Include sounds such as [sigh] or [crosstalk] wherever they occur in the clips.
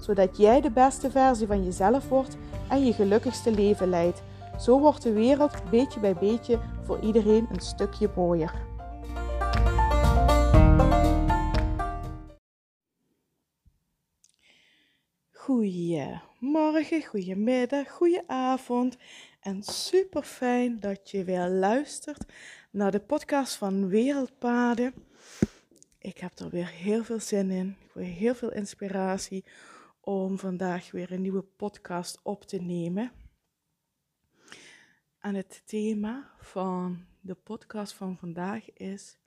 zodat jij de beste versie van jezelf wordt en je gelukkigste leven leidt. Zo wordt de wereld beetje bij beetje voor iedereen een stukje mooier. Goedemorgen, goedemiddag, goedenavond en super fijn dat je weer luistert naar de podcast van Wereldpaden. Ik heb er weer heel veel zin in, weer heel veel inspiratie om vandaag weer een nieuwe podcast op te nemen. En het thema van de podcast van vandaag is: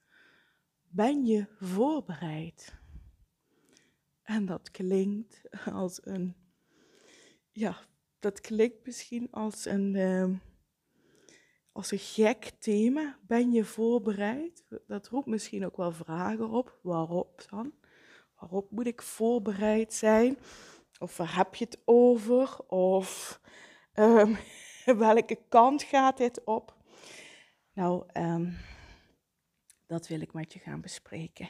Ben je voorbereid? En dat klinkt als een, ja, dat klinkt misschien als een, uh, als een gek thema. Ben je voorbereid? Dat roept misschien ook wel vragen op. Waarop dan? Waarop moet ik voorbereid zijn? Of waar heb je het over? Of um, [laughs] welke kant gaat dit op? Nou, um, dat wil ik met je gaan bespreken.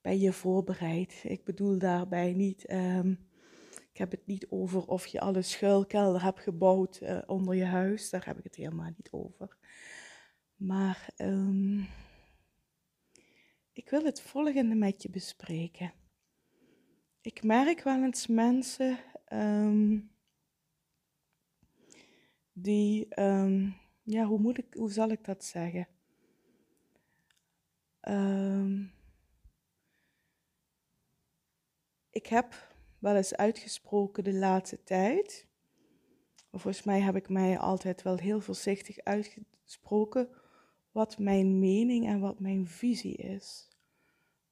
Ben je voorbereid? Ik bedoel daarbij niet, um, ik heb het niet over of je alle schuilkelder hebt gebouwd uh, onder je huis. Daar heb ik het helemaal niet over. Maar ik wil het volgende met je bespreken ik merk wel eens mensen um, die, um, ja, hoe, moet ik, hoe zal ik dat zeggen? Um, ik heb wel eens uitgesproken de laatste tijd. Volgens mij heb ik mij altijd wel heel voorzichtig uitgesproken wat mijn mening en wat mijn visie is.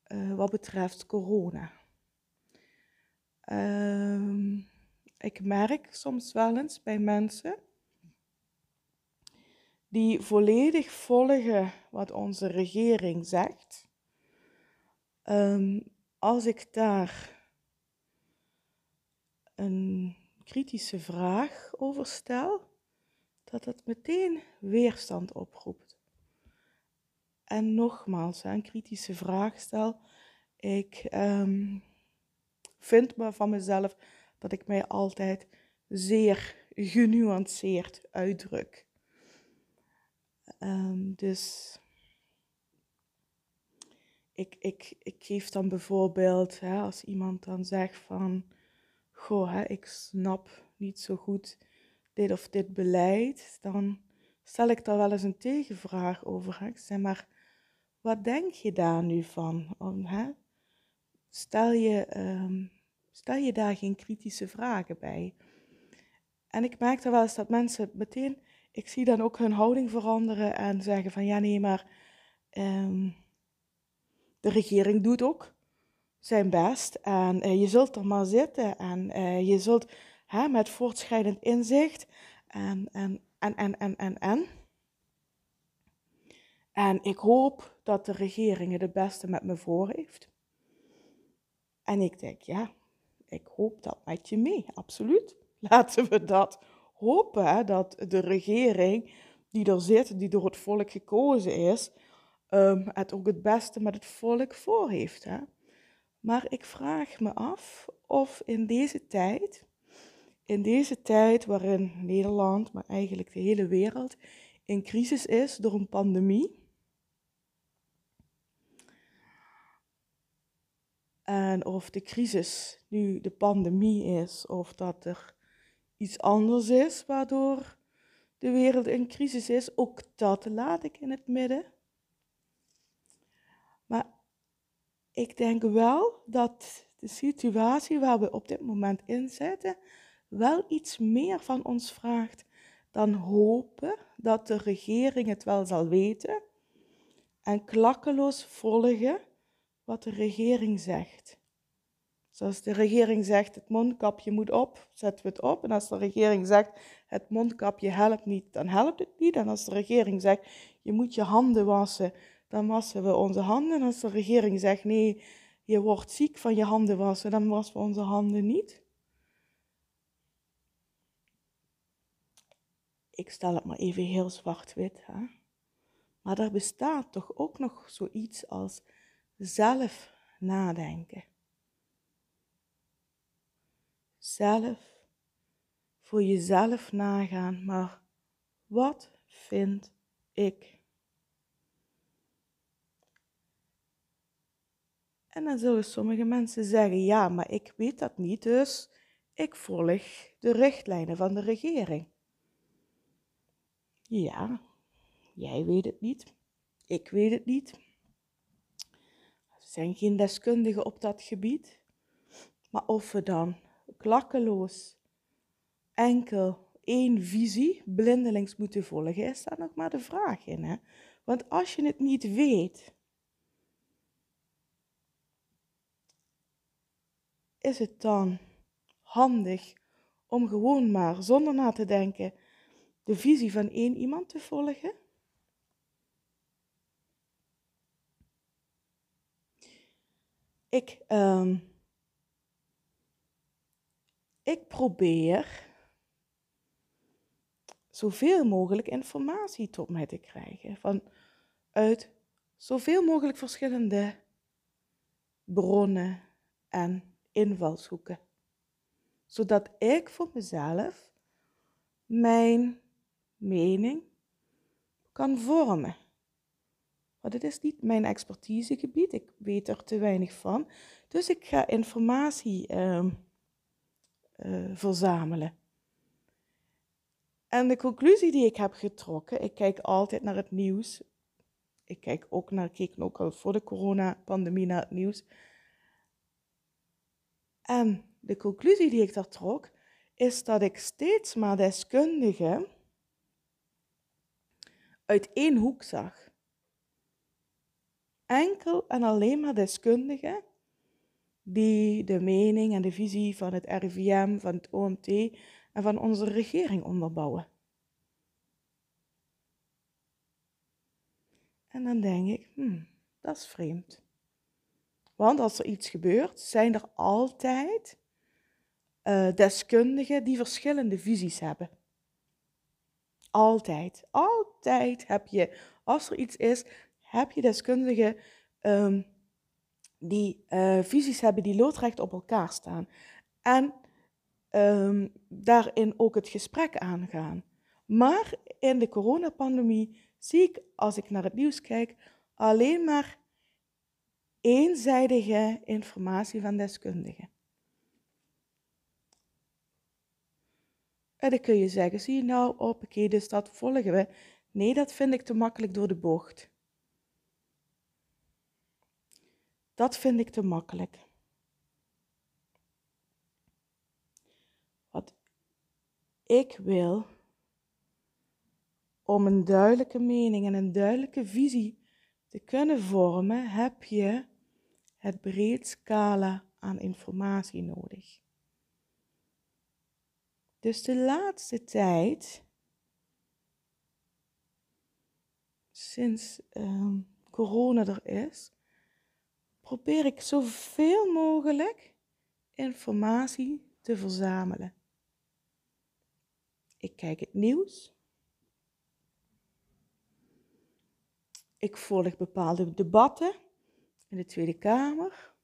Uh, wat betreft corona. Uh, ik merk soms wel eens bij mensen die volledig volgen wat onze regering zegt. Um, als ik daar een kritische vraag over stel, dat het meteen weerstand oproept. En nogmaals, een kritische vraag stel. Ik um, vind me van mezelf dat ik mij altijd zeer genuanceerd uitdruk. Um, dus ik, ik, ik geef dan bijvoorbeeld, hè, als iemand dan zegt van, goh, hè, ik snap niet zo goed dit of dit beleid, dan stel ik daar wel eens een tegenvraag over. Zeg maar, wat denk je daar nu van? Om, hè? Stel je, um, stel je daar geen kritische vragen bij. En ik merk dan wel eens dat mensen meteen, ik zie dan ook hun houding veranderen en zeggen van ja nee, maar um, de regering doet ook zijn best en uh, je zult er maar zitten en uh, je zult hè, met voortschrijdend inzicht en, en, en, en, en, en, en. En ik hoop dat de regering het beste met me voor heeft. En ik denk, ja, ik hoop dat met je mee, absoluut. [laughs] Laten we dat hopen, dat de regering die er zit, die door het volk gekozen is, um, het ook het beste met het volk voor heeft. Hè. Maar ik vraag me af of in deze tijd, in deze tijd waarin Nederland, maar eigenlijk de hele wereld, in crisis is door een pandemie, En of de crisis nu de pandemie is of dat er iets anders is waardoor de wereld in crisis is, ook dat laat ik in het midden. Maar ik denk wel dat de situatie waar we op dit moment in zitten wel iets meer van ons vraagt dan hopen dat de regering het wel zal weten en klakkeloos volgen wat de regering zegt. Zoals de regering zegt, het mondkapje moet op, zetten we het op. En als de regering zegt, het mondkapje helpt niet, dan helpt het niet. En als de regering zegt, je moet je handen wassen, dan wassen we onze handen. En als de regering zegt, nee, je wordt ziek van je handen wassen, dan wassen we onze handen niet. Ik stel het maar even heel zwart-wit. Maar er bestaat toch ook nog zoiets als zelf nadenken. Zelf voor jezelf nagaan, maar wat vind ik? En dan zullen sommige mensen zeggen, ja, maar ik weet dat niet, dus ik volg de richtlijnen van de regering. Ja, jij weet het niet, ik weet het niet. Zijn geen deskundigen op dat gebied. Maar of we dan klakkeloos enkel één visie blindelings moeten volgen, is daar nog maar de vraag in. Hè? Want als je het niet weet, is het dan handig om gewoon maar zonder na te denken de visie van één iemand te volgen? Ik, um, ik probeer zoveel mogelijk informatie tot mij te krijgen. Van, uit zoveel mogelijk verschillende bronnen en invalshoeken. Zodat ik voor mezelf mijn mening kan vormen. Want het is niet mijn expertisegebied, ik weet er te weinig van. Dus ik ga informatie uh, uh, verzamelen. En de conclusie die ik heb getrokken, ik kijk altijd naar het nieuws. Ik kijk ook naar, keek ook al voor de coronapandemie naar het nieuws. En de conclusie die ik daar trok, is dat ik steeds maar deskundigen uit één hoek zag. Enkel en alleen maar deskundigen die de mening en de visie van het RIVM, van het OMT en van onze regering onderbouwen. En dan denk ik, hmm, dat is vreemd. Want als er iets gebeurt, zijn er altijd uh, deskundigen die verschillende visies hebben. Altijd, altijd heb je, als er iets is, heb je deskundigen um, die uh, visies hebben die loodrecht op elkaar staan. En um, daarin ook het gesprek aangaan. Maar in de coronapandemie zie ik, als ik naar het nieuws kijk, alleen maar eenzijdige informatie van deskundigen. En dan kun je zeggen, zie je nou, oké, dus dat volgen we. Nee, dat vind ik te makkelijk door de bocht. Dat vind ik te makkelijk. Wat ik wil, om een duidelijke mening en een duidelijke visie te kunnen vormen, heb je het breed scala aan informatie nodig. Dus de laatste tijd, sinds uh, corona er is, probeer ik zoveel mogelijk informatie te verzamelen. Ik kijk het nieuws. Ik volg bepaalde debatten in de Tweede Kamer.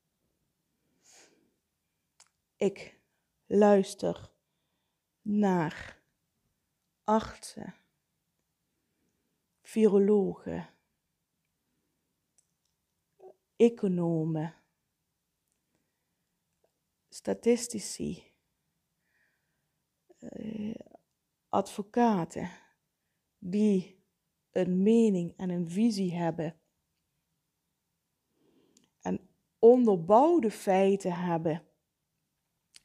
Ik luister naar artsen, virologen, economen, statistici, eh, advocaten die een mening en een visie hebben en onderbouwde feiten hebben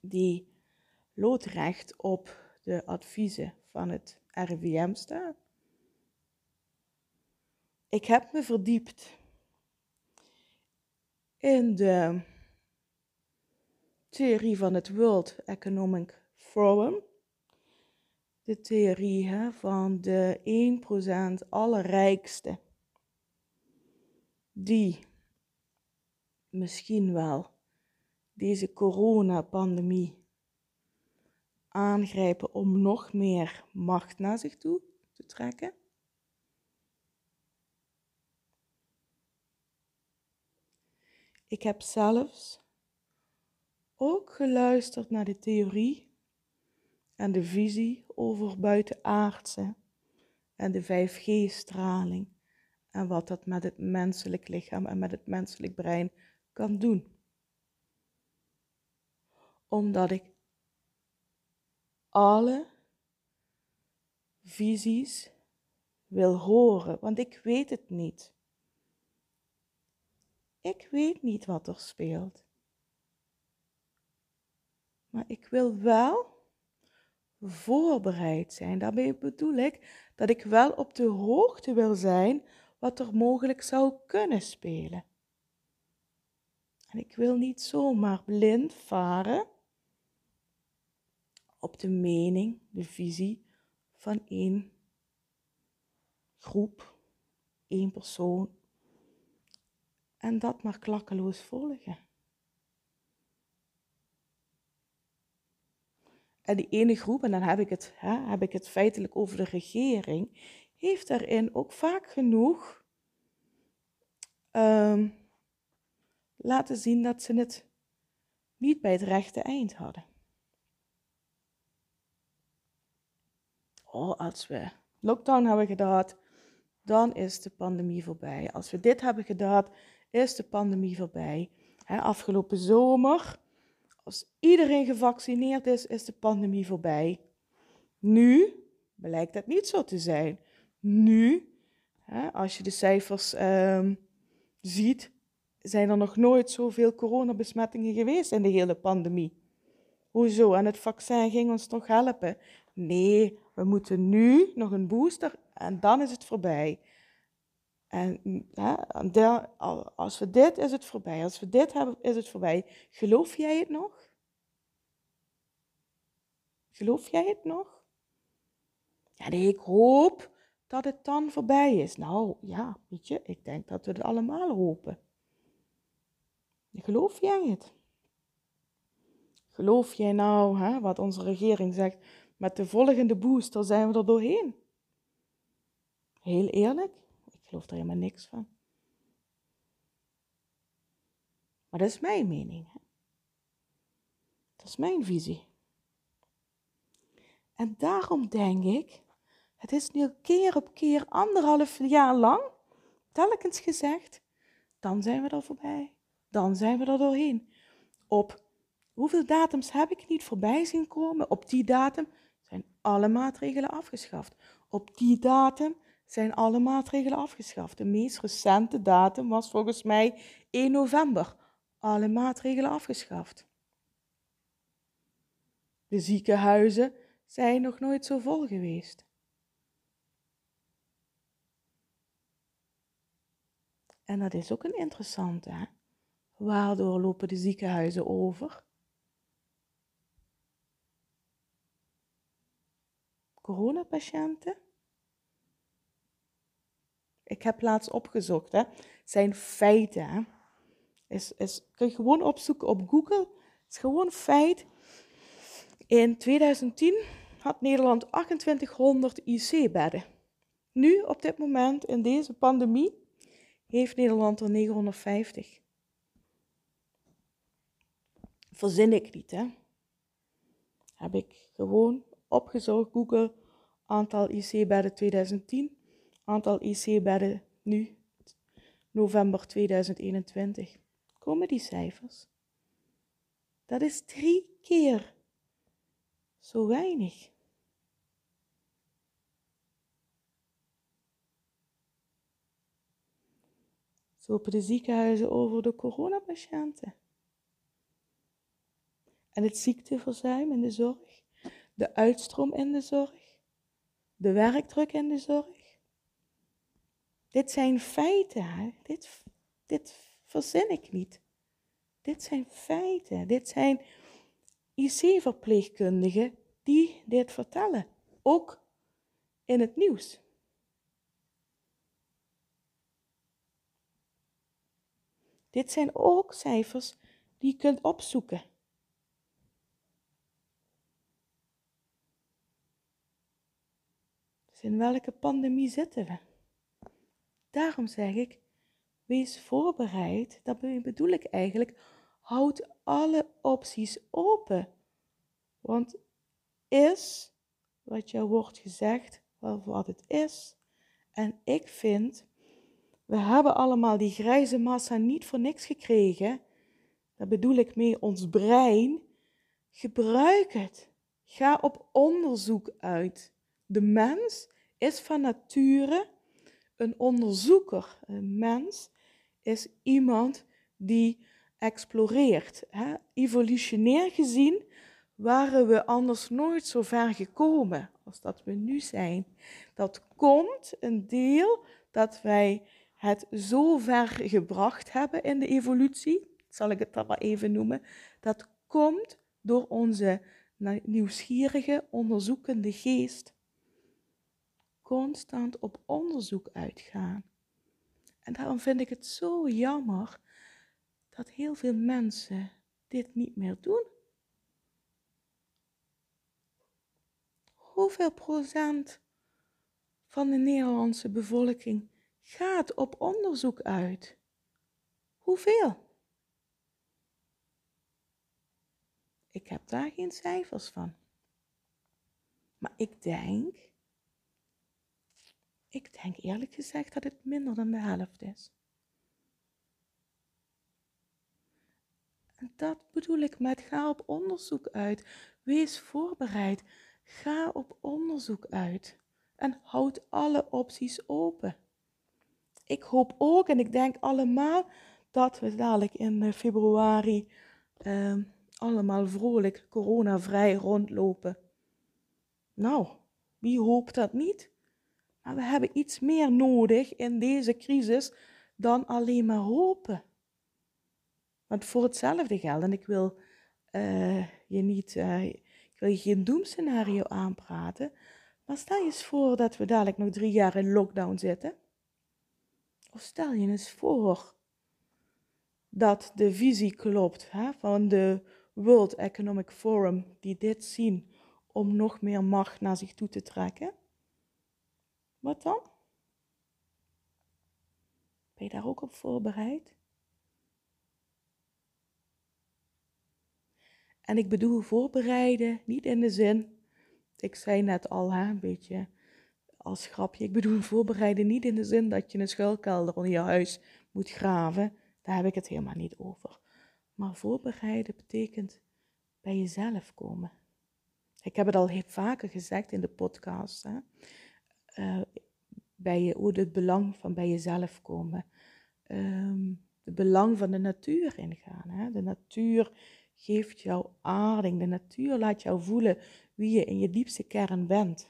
die loodrecht op de adviezen van het RIVM staan. Ik heb me verdiept in de theorie van het World Economic Forum. De theorie hè, van de 1% allerrijkste. Die misschien wel deze coronapandemie aangrijpen om nog meer macht naar zich toe te trekken. Ik heb zelfs ook geluisterd naar de theorie en de visie over buitenaardse en de 5G-straling en wat dat met het menselijk lichaam en met het menselijk brein kan doen. Omdat ik alle visies wil horen, want ik weet het niet. Ik weet niet wat er speelt. Maar ik wil wel voorbereid zijn. Daarmee bedoel ik dat ik wel op de hoogte wil zijn wat er mogelijk zou kunnen spelen. En ik wil niet zomaar blind varen op de mening, de visie van één groep, één persoon. En dat maar klakkeloos volgen. En die ene groep, en dan heb ik het, hè, heb ik het feitelijk over de regering, heeft daarin ook vaak genoeg um, laten zien dat ze het niet bij het rechte eind hadden. Oh, als we lockdown hebben gedaan, dan is de pandemie voorbij. Als we dit hebben gedaan, is de pandemie voorbij. afgelopen zomer, als iedereen gevaccineerd is, is de pandemie voorbij. Nu blijkt dat niet zo te zijn. Nu, als je de cijfers ehm, ziet, zijn er nog nooit zoveel coronabesmettingen geweest in de hele pandemie. Hoezo? En het vaccin ging ons toch helpen? Nee, we moeten nu nog een booster en dan is het voorbij. En als we dit, is het voorbij. Als we dit hebben, is het voorbij. Geloof jij het nog? Geloof jij het nog? Ja, ik hoop dat het dan voorbij is. Nou ja, weet je, ik denk dat we het allemaal hopen. Geloof jij het? Geloof jij nou hè, wat onze regering zegt? Met de volgende booster zijn we er doorheen. Heel eerlijk, geloof er helemaal niks van. Maar dat is mijn mening. Dat is mijn visie. En daarom denk ik het is nu keer op keer anderhalf jaar lang telkens gezegd, dan zijn we er voorbij. Dan zijn we er doorheen. Op hoeveel datums heb ik niet voorbij zien komen? Op die datum zijn alle maatregelen afgeschaft. Op die datum zijn alle maatregelen afgeschaft. De meest recente datum was volgens mij 1 november. Alle maatregelen afgeschaft. De ziekenhuizen zijn nog nooit zo vol geweest. En dat is ook een interessante. Hè? Waardoor lopen de ziekenhuizen over? Coronapatiënten? Ik heb laatst opgezocht, hè. zijn feiten. Hè. Is, is, kun je gewoon opzoeken op Google. Het is gewoon feit. In 2010 had Nederland 2800 IC-bedden. Nu, op dit moment, in deze pandemie, heeft Nederland er 950. Verzin ik niet, hè? Heb ik gewoon opgezocht, Google, aantal IC-bedden 2010, aantal IC-bedden nu, november 2021. Komen die cijfers? Dat is drie keer zo weinig. Zo lopen de ziekenhuizen over de coronapatiënten. En het ziekteverzuim in de zorg, de uitstroom in de zorg, de werkdruk in de zorg. Dit zijn feiten? Dit, dit verzin ik niet. Dit zijn feiten. Dit zijn IC-verpleegkundigen die dit vertellen, ook in het nieuws. Dit zijn ook cijfers die je kunt opzoeken. Dus in welke pandemie zitten we? Daarom zeg ik, wees voorbereid. Dat bedoel ik eigenlijk, houd alle opties open. Want is wat jou wordt gezegd, wat het is. En ik vind, we hebben allemaal die grijze massa niet voor niks gekregen. Daar bedoel ik mee ons brein. Gebruik het. Ga op onderzoek uit. De mens is van nature een onderzoeker. Een mens is iemand die exploreert. Hè? Evolutionair gezien waren we anders nooit zo ver gekomen als dat we nu zijn. Dat komt een deel dat wij het zo ver gebracht hebben in de evolutie, zal ik het dan maar even noemen, dat komt door onze nieuwsgierige, onderzoekende geest. Constant op onderzoek uitgaan. En daarom vind ik het zo jammer dat heel veel mensen dit niet meer doen. Hoeveel procent van de Nederlandse bevolking gaat op onderzoek uit? Hoeveel? Ik heb daar geen cijfers van. Maar ik denk, ik denk eerlijk gezegd dat het minder dan de helft is. En dat bedoel ik met ga op onderzoek uit. Wees voorbereid. Ga op onderzoek uit en houd alle opties open. Ik hoop ook en ik denk allemaal dat we dadelijk in eh, februari uh, allemaal vrolijk coronavrij rondlopen. Nou, wie hoopt dat niet? Maar we hebben iets meer nodig in deze crisis dan alleen maar hopen. Want voor hetzelfde geld, en ik wil uh, je niet, uh, ik wil je geen doemscenario aanpraten, maar stel je eens voor dat we dadelijk nog drie jaar in lockdown zitten. Of stel je eens voor dat de visie klopt hè, van de World Economic Forum, die dit zien om nog meer macht naar zich toe te trekken. Wat dan? Ben je daar ook op voorbereid? En ik bedoel voorbereiden niet in de zin, ik zei net al, hè, een beetje als grapje, ik bedoel voorbereiden niet in de zin dat je een schuilkelder onder je huis moet graven. Daar heb ik het helemaal niet over. Maar voorbereiden betekent bij jezelf komen. Ik heb het al heel vaker gezegd in de podcast. Hè? Uh, bij je, hoe het belang van bij jezelf komen. Um, het belang van de natuur ingaan. Hè? De natuur geeft jou aarding. De natuur laat jou voelen wie je in je diepste kern bent.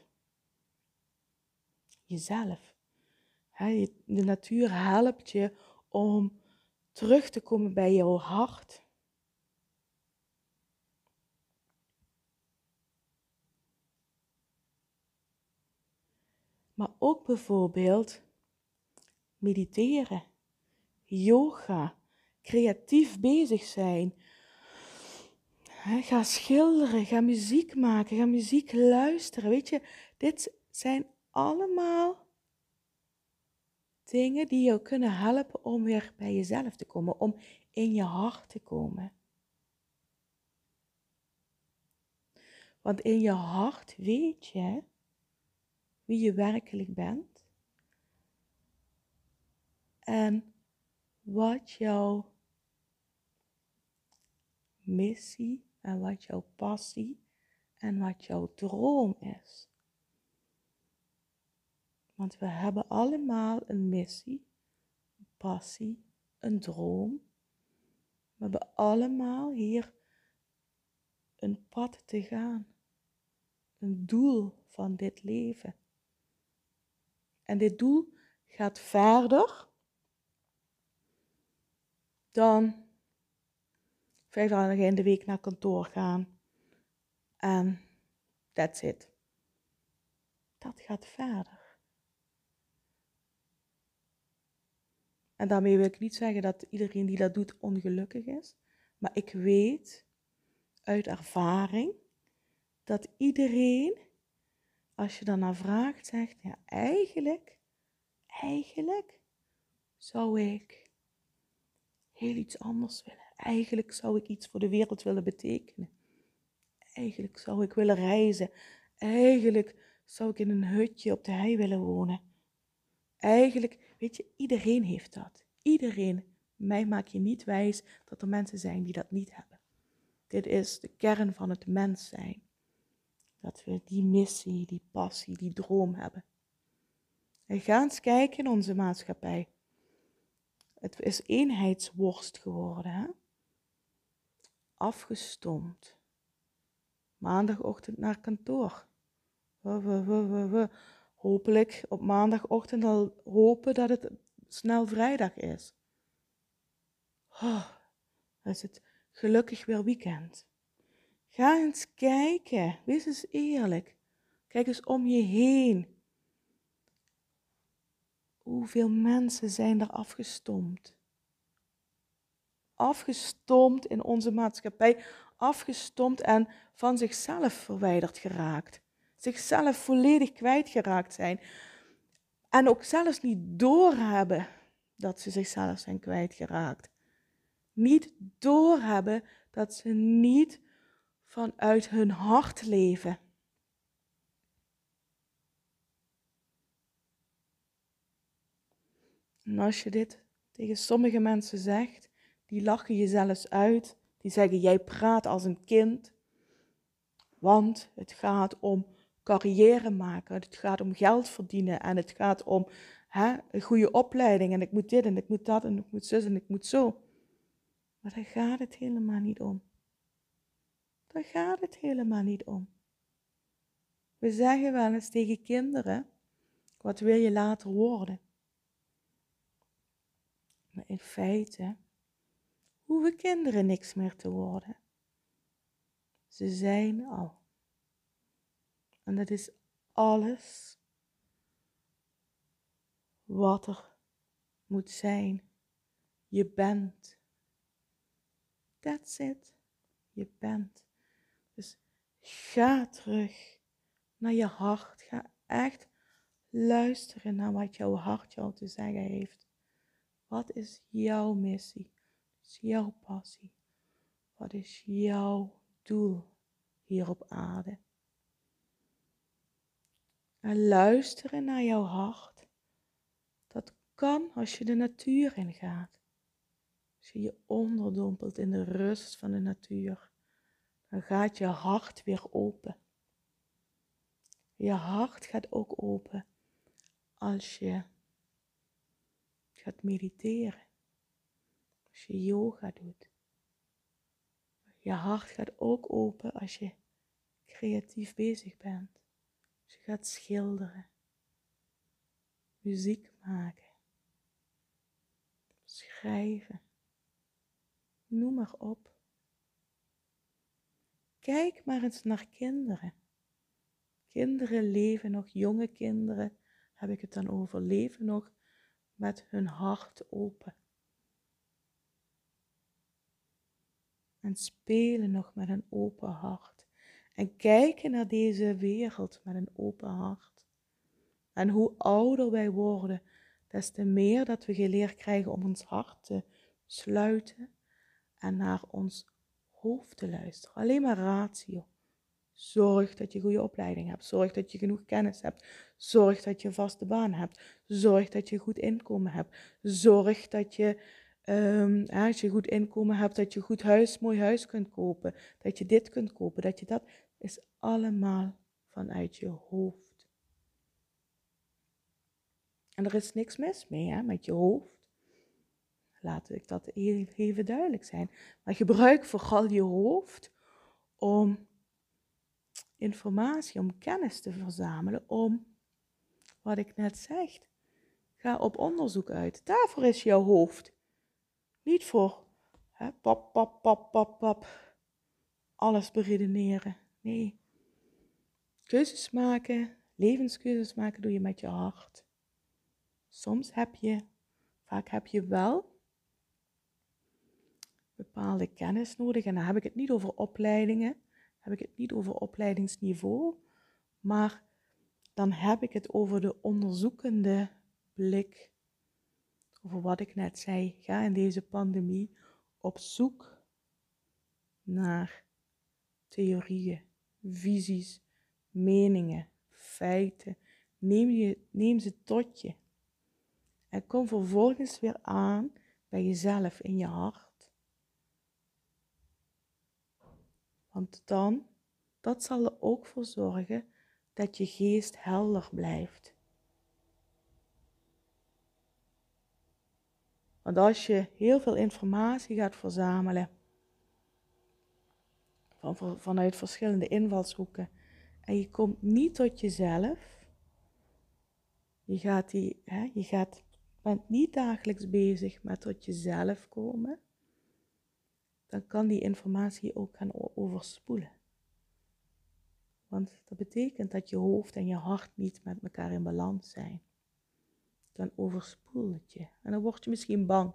Jezelf. De natuur helpt je om terug te komen bij jouw hart. Maar ook bijvoorbeeld mediteren, yoga, creatief bezig zijn, ga schilderen, ga muziek maken, ga muziek luisteren. Weet je, dit zijn allemaal dingen die jou kunnen helpen om weer bij jezelf te komen, om in je hart te komen. Want in je hart weet je wie je werkelijk bent en wat jouw missie en wat jouw passie en wat jouw droom is. Want we hebben allemaal een missie, een passie, een droom. We hebben allemaal hier een pad te gaan, een doel van dit leven. En dit doel gaat verder dan vijf dagen in de week naar kantoor gaan, En that's it. Dat gaat verder. En daarmee wil ik niet zeggen dat iedereen die dat doet ongelukkig is. Maar ik weet uit ervaring dat iedereen, als je daarna vraagt, zegt: Ja, eigenlijk, eigenlijk zou ik heel iets anders willen. Eigenlijk zou ik iets voor de wereld willen betekenen. Eigenlijk zou ik willen reizen. Eigenlijk zou ik in een hutje op de hei willen wonen. Eigenlijk, weet je, iedereen heeft dat. Iedereen. Mij maak je niet wijs dat er mensen zijn die dat niet hebben. Dit is de kern van het mens zijn. Dat we die missie, die passie, die droom hebben. En ga eens kijken in onze maatschappij. Het is eenheidsworst geworden. Hè? Afgestomd. Maandagochtend naar kantoor. Hopelijk op maandagochtend al hopen dat het snel vrijdag is. Oh, is het gelukkig weer weekend. Ga eens kijken. Wees eens eerlijk. Kijk eens om je heen. Hoeveel mensen zijn er afgestomd? Afgestomd in onze maatschappij, afgestomd en van zichzelf verwijderd geraakt. Zichzelf volledig kwijtgeraakt zijn. En ook zelfs niet doorhebben dat ze zichzelf zijn kwijtgeraakt. Niet doorhebben dat ze niet vanuit hun hart leven. En als je dit tegen sommige mensen zegt, die lachen je zelfs uit, die zeggen jij praat als een kind, want het gaat om carrière maken, het gaat om geld verdienen en het gaat om hè, een goede opleiding en ik moet dit en ik moet dat en ik moet zus en ik moet zo. Maar daar gaat het helemaal niet om. Daar gaat het helemaal niet om. We zeggen wel eens tegen kinderen, wat wil je later worden? Maar in feite hoeven kinderen niks meer te worden. Ze zijn al. En dat is alles wat er moet zijn. Je bent. That's it. Je bent. Ga terug naar je hart. Ga echt luisteren naar wat jouw hart jou te zeggen heeft. Wat is jouw missie? Wat is jouw passie? Wat is jouw doel hier op aarde? En luisteren naar jouw hart. Dat kan als je de natuur ingaat. Als je je onderdompelt in de rust van de natuur dan gaat je hart weer open. Je hart gaat ook open als je gaat mediteren, als je yoga doet. Je hart gaat ook open als je creatief bezig bent, als je gaat schilderen, muziek maken, schrijven, noem maar op. Kijk maar eens naar kinderen. Kinderen leven nog, jonge kinderen, heb ik het dan over, leven nog met hun hart open. En spelen nog met een open hart. En kijken naar deze wereld met een open hart. En hoe ouder wij worden, des te meer dat we geleerd krijgen om ons hart te sluiten en naar ons hoofd te luisteren. Alleen maar ratio. Zorg dat je goede opleiding hebt. Zorg dat je genoeg kennis hebt. Zorg dat je een vaste baan hebt. Zorg dat je goed inkomen hebt. Zorg dat je, um, als je goed inkomen hebt, dat je goed huis, mooi huis kunt kopen. Dat je dit kunt kopen. Dat je dat is allemaal vanuit je hoofd. En er is niks mis mee hè, met je hoofd. Laat ik dat even duidelijk zijn. Maar gebruik vooral je hoofd om informatie, om kennis te verzamelen, om wat ik net zeg. Ga op onderzoek uit. Daarvoor is jouw hoofd. Niet voor hè, pap, pap, pap, pap, pap. Alles beredeneren. Nee. Keuzes maken, levenskeuzes maken doe je met je hart. Soms heb je, vaak heb je wel bepaalde kennis nodig. En dan heb ik het niet over opleidingen, heb ik het niet over opleidingsniveau, maar dan heb ik het over de onderzoekende blik. Over wat ik net zei. Ga in deze pandemie op zoek naar theorieën, visies, meningen, feiten. Neem, je, ze tot je. En kom vervolgens weer aan bij jezelf in je hart. Want dan, dat zal er ook voor zorgen dat je geest helder blijft. Want als je heel veel informatie gaat verzamelen van, vanuit verschillende invalshoeken en je komt niet tot jezelf, je gaat, die, hè, je gaat, bent niet dagelijks bezig met tot jezelf komen, dan kan die informatie ook gaan overspoelen. Want dat betekent dat je hoofd en je hart niet met elkaar in balans zijn. Dan overspoelt het je en dan word je misschien bang.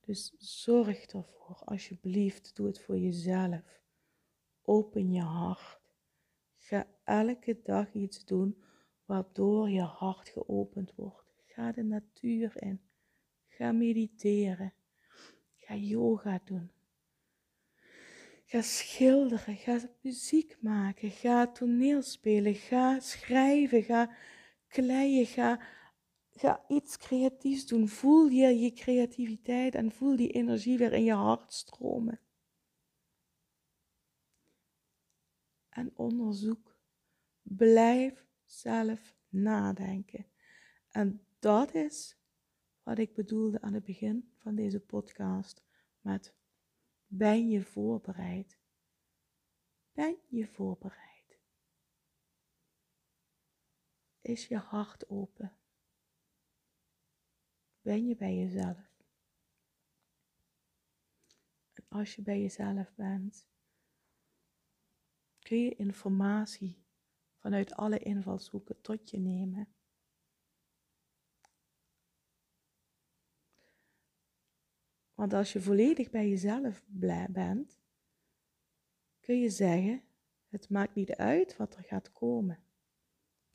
Dus zorg ervoor, alsjeblieft, doe het voor jezelf. Open je hart. Ga elke dag iets doen waardoor je hart geopend wordt. Ga de natuur in. Ga mediteren. Ga yoga doen. Ga schilderen, ga muziek maken, ga toneel spelen, ga schrijven, ga kleien, ga iets creatiefs doen. Voel je je creativiteit en voel die energie weer in je hart stromen. En onderzoek. Blijf zelf nadenken. En dat is wat ik bedoelde aan het begin van deze podcast met ben je voorbereid? Ben je voorbereid? Is je hart open? Ben je bij jezelf? En als je bij jezelf bent, kun je informatie vanuit alle invalshoeken tot je nemen. Want als je volledig bij jezelf bent, kun je zeggen: het maakt niet uit wat er gaat komen.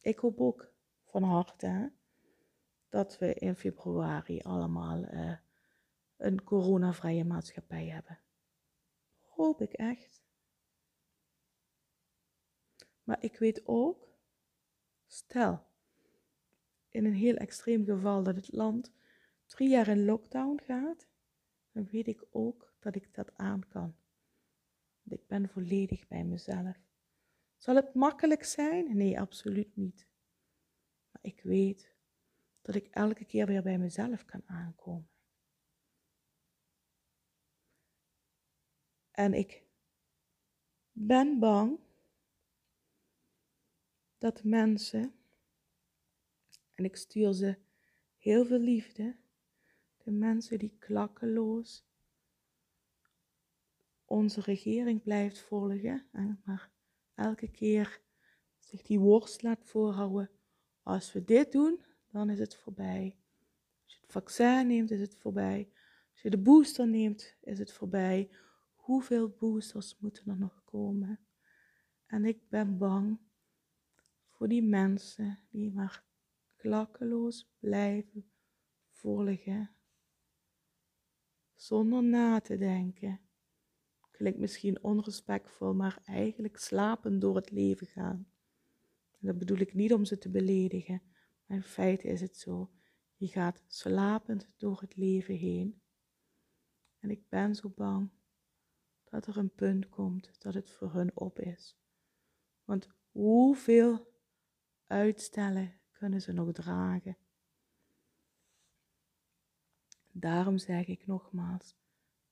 Ik hoop ook van harte dat we in februari allemaal uh, een coronavrije maatschappij hebben. Hoop ik echt. Maar ik weet ook, stel, in een heel extreem geval dat het land drie jaar in lockdown gaat, dan weet ik ook dat ik dat aan kan. Ik ben volledig bij mezelf. Zal het makkelijk zijn? Nee, absoluut niet. Maar ik weet dat ik elke keer weer bij mezelf kan aankomen. En ik ben bang dat mensen, en ik stuur ze heel veel liefde, de mensen die klakkeloos onze regering blijft volgen, maar elke keer zich die worst laat voorhouden. Als we dit doen, dan is het voorbij. Als je het vaccin neemt, is het voorbij. Als je de booster neemt, is het voorbij. Hoeveel boosters moeten er nog komen? En ik ben bang voor die mensen die maar klakkeloos blijven volgen zonder na te denken. Klinkt misschien onrespectvol, maar eigenlijk slapen door het leven gaan. En dat bedoel ik niet om ze te beledigen, maar in feite is het zo. Je gaat slapend door het leven heen. En ik ben zo bang dat er een punt komt dat het voor hun op is. Want hoeveel uitstellen kunnen ze nog dragen? Daarom zeg ik nogmaals,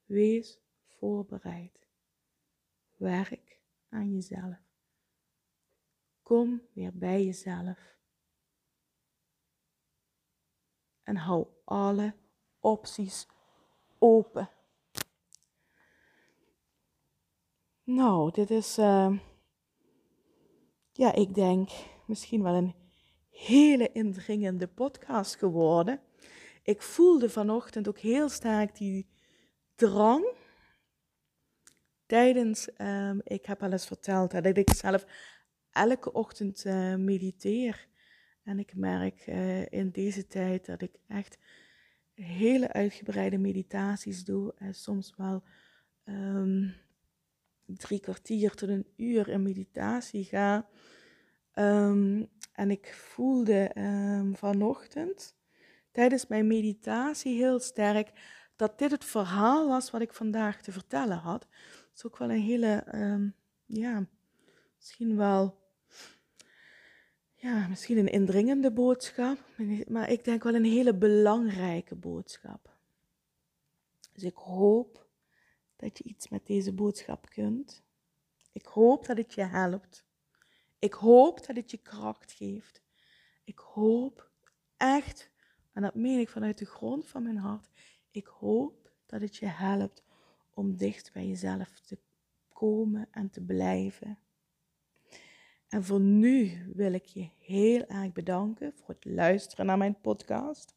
wees voorbereid. Werk aan jezelf. Kom weer bij jezelf. En hou alle opties open. Nou, dit is uh, ja, ik denk misschien wel een hele indringende podcast geworden. Ik voelde vanochtend ook heel sterk die drang. Tijdens, um, ik heb al eens verteld dat ik zelf elke ochtend uh, mediteer. En ik merk uh, in deze tijd dat ik echt hele uitgebreide meditaties doe. En soms wel um, drie kwartier tot een uur in meditatie ga. Um, en ik voelde vanochtend tijdens mijn meditatie heel sterk dat dit het verhaal was wat ik vandaag te vertellen had. Het is ook wel een hele, ja, misschien wel ja, misschien een indringende boodschap, maar ik denk wel een hele belangrijke boodschap. Dus ik hoop dat je iets met deze boodschap kunt. Ik hoop dat het je helpt. Ik hoop dat het je kracht geeft. Ik hoop echt, en dat meen ik vanuit de grond van mijn hart, ik hoop dat het je helpt om dicht bij jezelf te komen en te blijven. En voor nu wil ik je heel erg bedanken voor het luisteren naar mijn podcast.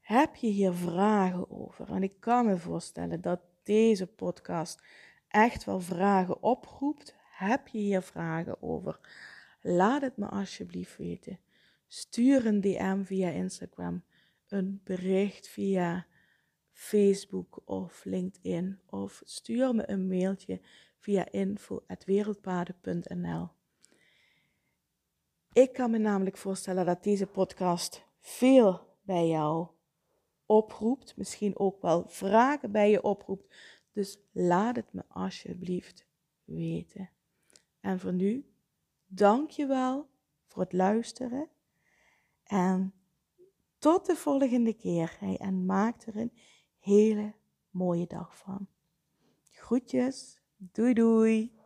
Heb je hier vragen over? En ik kan me voorstellen dat deze podcast echt wel vragen oproept. Heb je hier vragen over? Laat het me alsjeblieft weten. Stuur een DM via Instagram, een bericht via Facebook of LinkedIn of stuur me een mailtje via info.wereldpaden.nl. Ik kan me namelijk voorstellen dat deze podcast veel bij jou oproept, misschien ook wel vragen bij je oproept. Dus laat het me alsjeblieft weten. En voor nu, dank je wel voor het luisteren. En tot de volgende keer. En maak er een hele mooie dag van. Groetjes. Doei doei.